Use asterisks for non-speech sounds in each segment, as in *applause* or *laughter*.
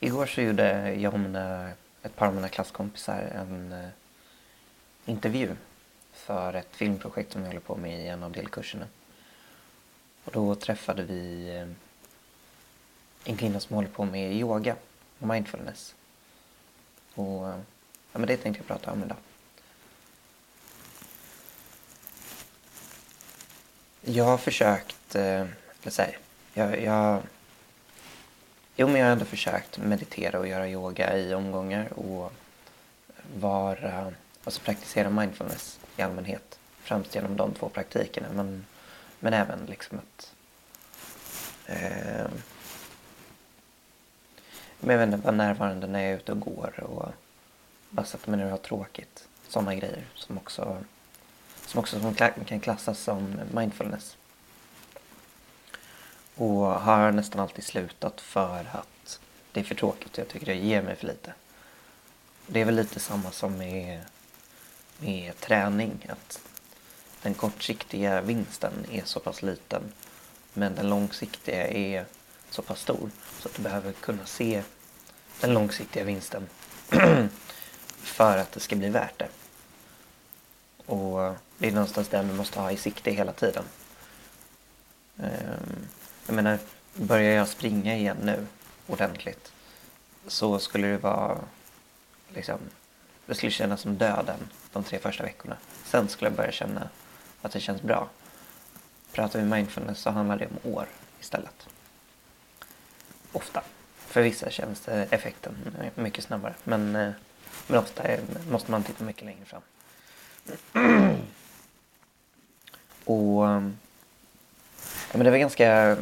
Igår så gjorde jag och mina, ett par av mina klasskompisar en eh, intervju för ett filmprojekt som vi håller på med i en av delkurserna. Och då träffade vi eh, en kvinna som håller på med yoga och mindfulness. Och eh, ja, men det tänkte jag prata om idag. Jag har försökt, eh, så här, jag, jag, jo men jag har ändå försökt meditera och göra yoga i omgångar och vara, alltså praktisera mindfulness i allmänhet. Främst genom de två praktikerna men, men även liksom att eh, men jag vet inte, vara närvarande när jag är ute och går och bara sätta mig ner och ha tråkigt. Sådana grejer som också som också kan klassas som mindfulness. Och har nästan alltid slutat för att det är för tråkigt och jag tycker det ger mig för lite. Det är väl lite samma som med, med träning. Att den kortsiktiga vinsten är så pass liten men den långsiktiga är så pass stor så att du behöver kunna se den långsiktiga vinsten *clears throat* för att det ska bli värt det. Och det är någonstans den du måste ha i sikte hela tiden. Um, jag menar, börjar jag springa igen nu ordentligt så skulle det vara liksom, det skulle kännas som döden de tre första veckorna. Sen skulle jag börja känna att det känns bra. Pratar vi mindfulness så handlar det om år istället. Ofta. För vissa känns eh, effekten mycket snabbare. Men, eh, men ofta måste man titta mycket längre fram. *clears throat* Och ehm, men det var ganska eh,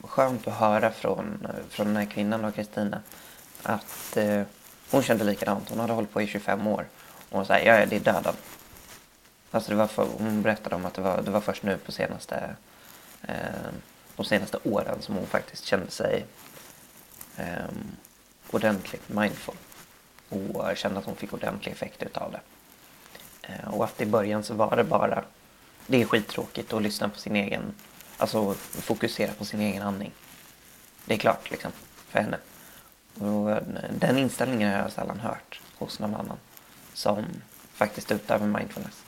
skönt att höra från, från den här kvinnan Kristina att eh, hon kände likadant. Hon hade hållit på i 25 år och hon sa ja, det är döden. Alltså det var för, hon berättade om att det var, det var först nu på senaste, eh, de senaste åren som hon faktiskt kände sig eh, ordentligt mindful och kände att hon fick ordentlig effekt utav det. Eh, och att i början så var det bara, det är skittråkigt att lyssna på sin egen, alltså fokusera på sin egen andning. Det är klart liksom, för henne. Och eh, den inställningen har jag sällan hört hos någon annan som faktiskt utövar mindfulness.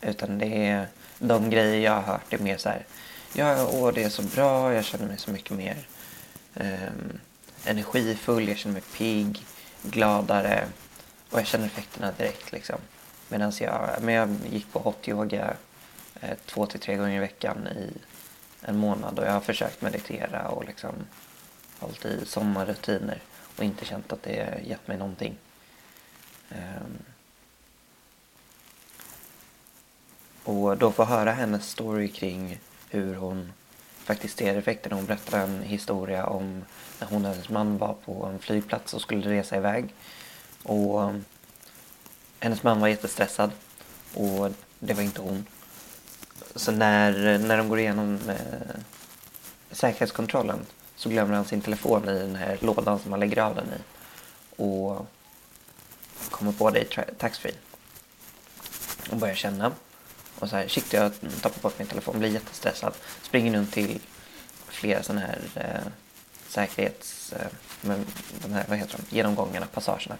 Utan det är de grejer jag har hört är mer så här, ja, åh, det är så bra, jag känner mig så mycket mer eh, energifull, jag känner mig pigg, gladare och jag känner effekterna direkt liksom. Medan jag, men jag gick på hot yoga Eh, två till tre gånger i veckan i en månad och jag har försökt meditera och liksom hållit i sommarrutiner och inte känt att det gett mig någonting. Ehm. Och då få höra hennes story kring hur hon faktiskt ser effekterna. Hon berättar en historia om när hon och hennes man var på en flygplats och skulle resa iväg. Och hennes man var jättestressad och det var inte hon. Så när, när de går igenom eh, säkerhetskontrollen så glömmer han sin telefon i den här lådan som man lägger av den i. Och kommer på det i taxfree. Och börjar känna. Och så här, shit jag tappar bort min telefon, blir jättestressad. Springer runt till flera sådana här eh, säkerhets... Eh, de här, vad heter de, genomgångarna, passagerna.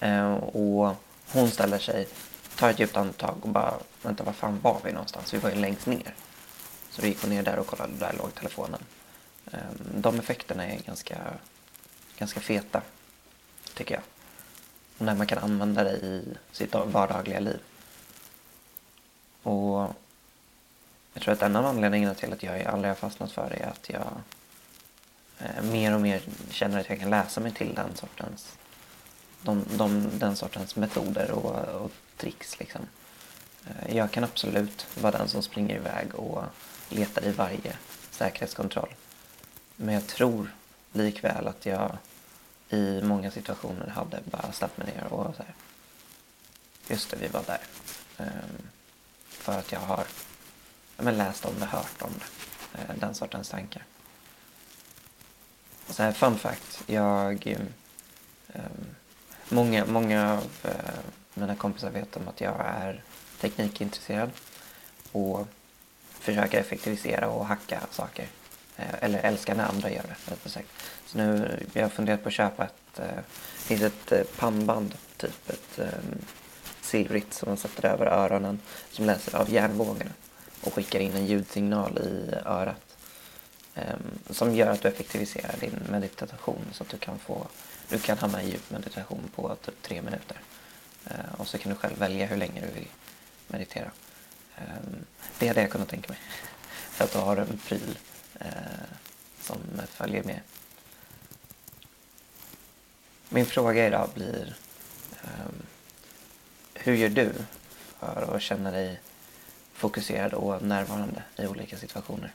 Eh, och hon ställer sig, tar ett djupt andetag och bara, vänta var fan var vi någonstans? Vi var ju längst ner. Så då gick hon ner där och kollade, där låg telefonen. Ehm, de effekterna är ganska, ganska feta, tycker jag. Och när man kan använda det i sitt vardagliga liv. Och jag tror att en av anledningarna till att jag aldrig har fastnat för det är att jag eh, mer och mer känner att jag kan läsa mig till den sortens de, de, den sortens metoder och, och tricks. Liksom. Eh, jag kan absolut vara den som springer iväg och letar i varje säkerhetskontroll. Men jag tror likväl att jag i många situationer hade bara släppt mig ner och så här, just det, vi var där. Um, för att jag har men, läst om det, hört om det. Uh, den sortens tankar. Så här, fun fact. Jag um, Många, många av eh, mina kompisar vet om att jag är teknikintresserad och försöker effektivisera och hacka saker Eh, eller älskar när andra gör det, rättare sagt. Så nu, jag har funderat på att köpa ett, eh, finns ett eh, pannband, typ ett eh, silvrigt som man sätter över öronen som läser av hjärnvågorna och skickar in en ljudsignal i örat. Ehm, som gör att du effektiviserar din meditation så att du kan få du kan hamna i djup meditation på typ tre minuter. Ehm, och så kan du själv välja hur länge du vill meditera. Ehm, det hade jag kunnat tänka mig. För att du har en pryl eh, som följer med. Min fråga idag blir hur gör du för att känna dig fokuserad och närvarande i olika situationer?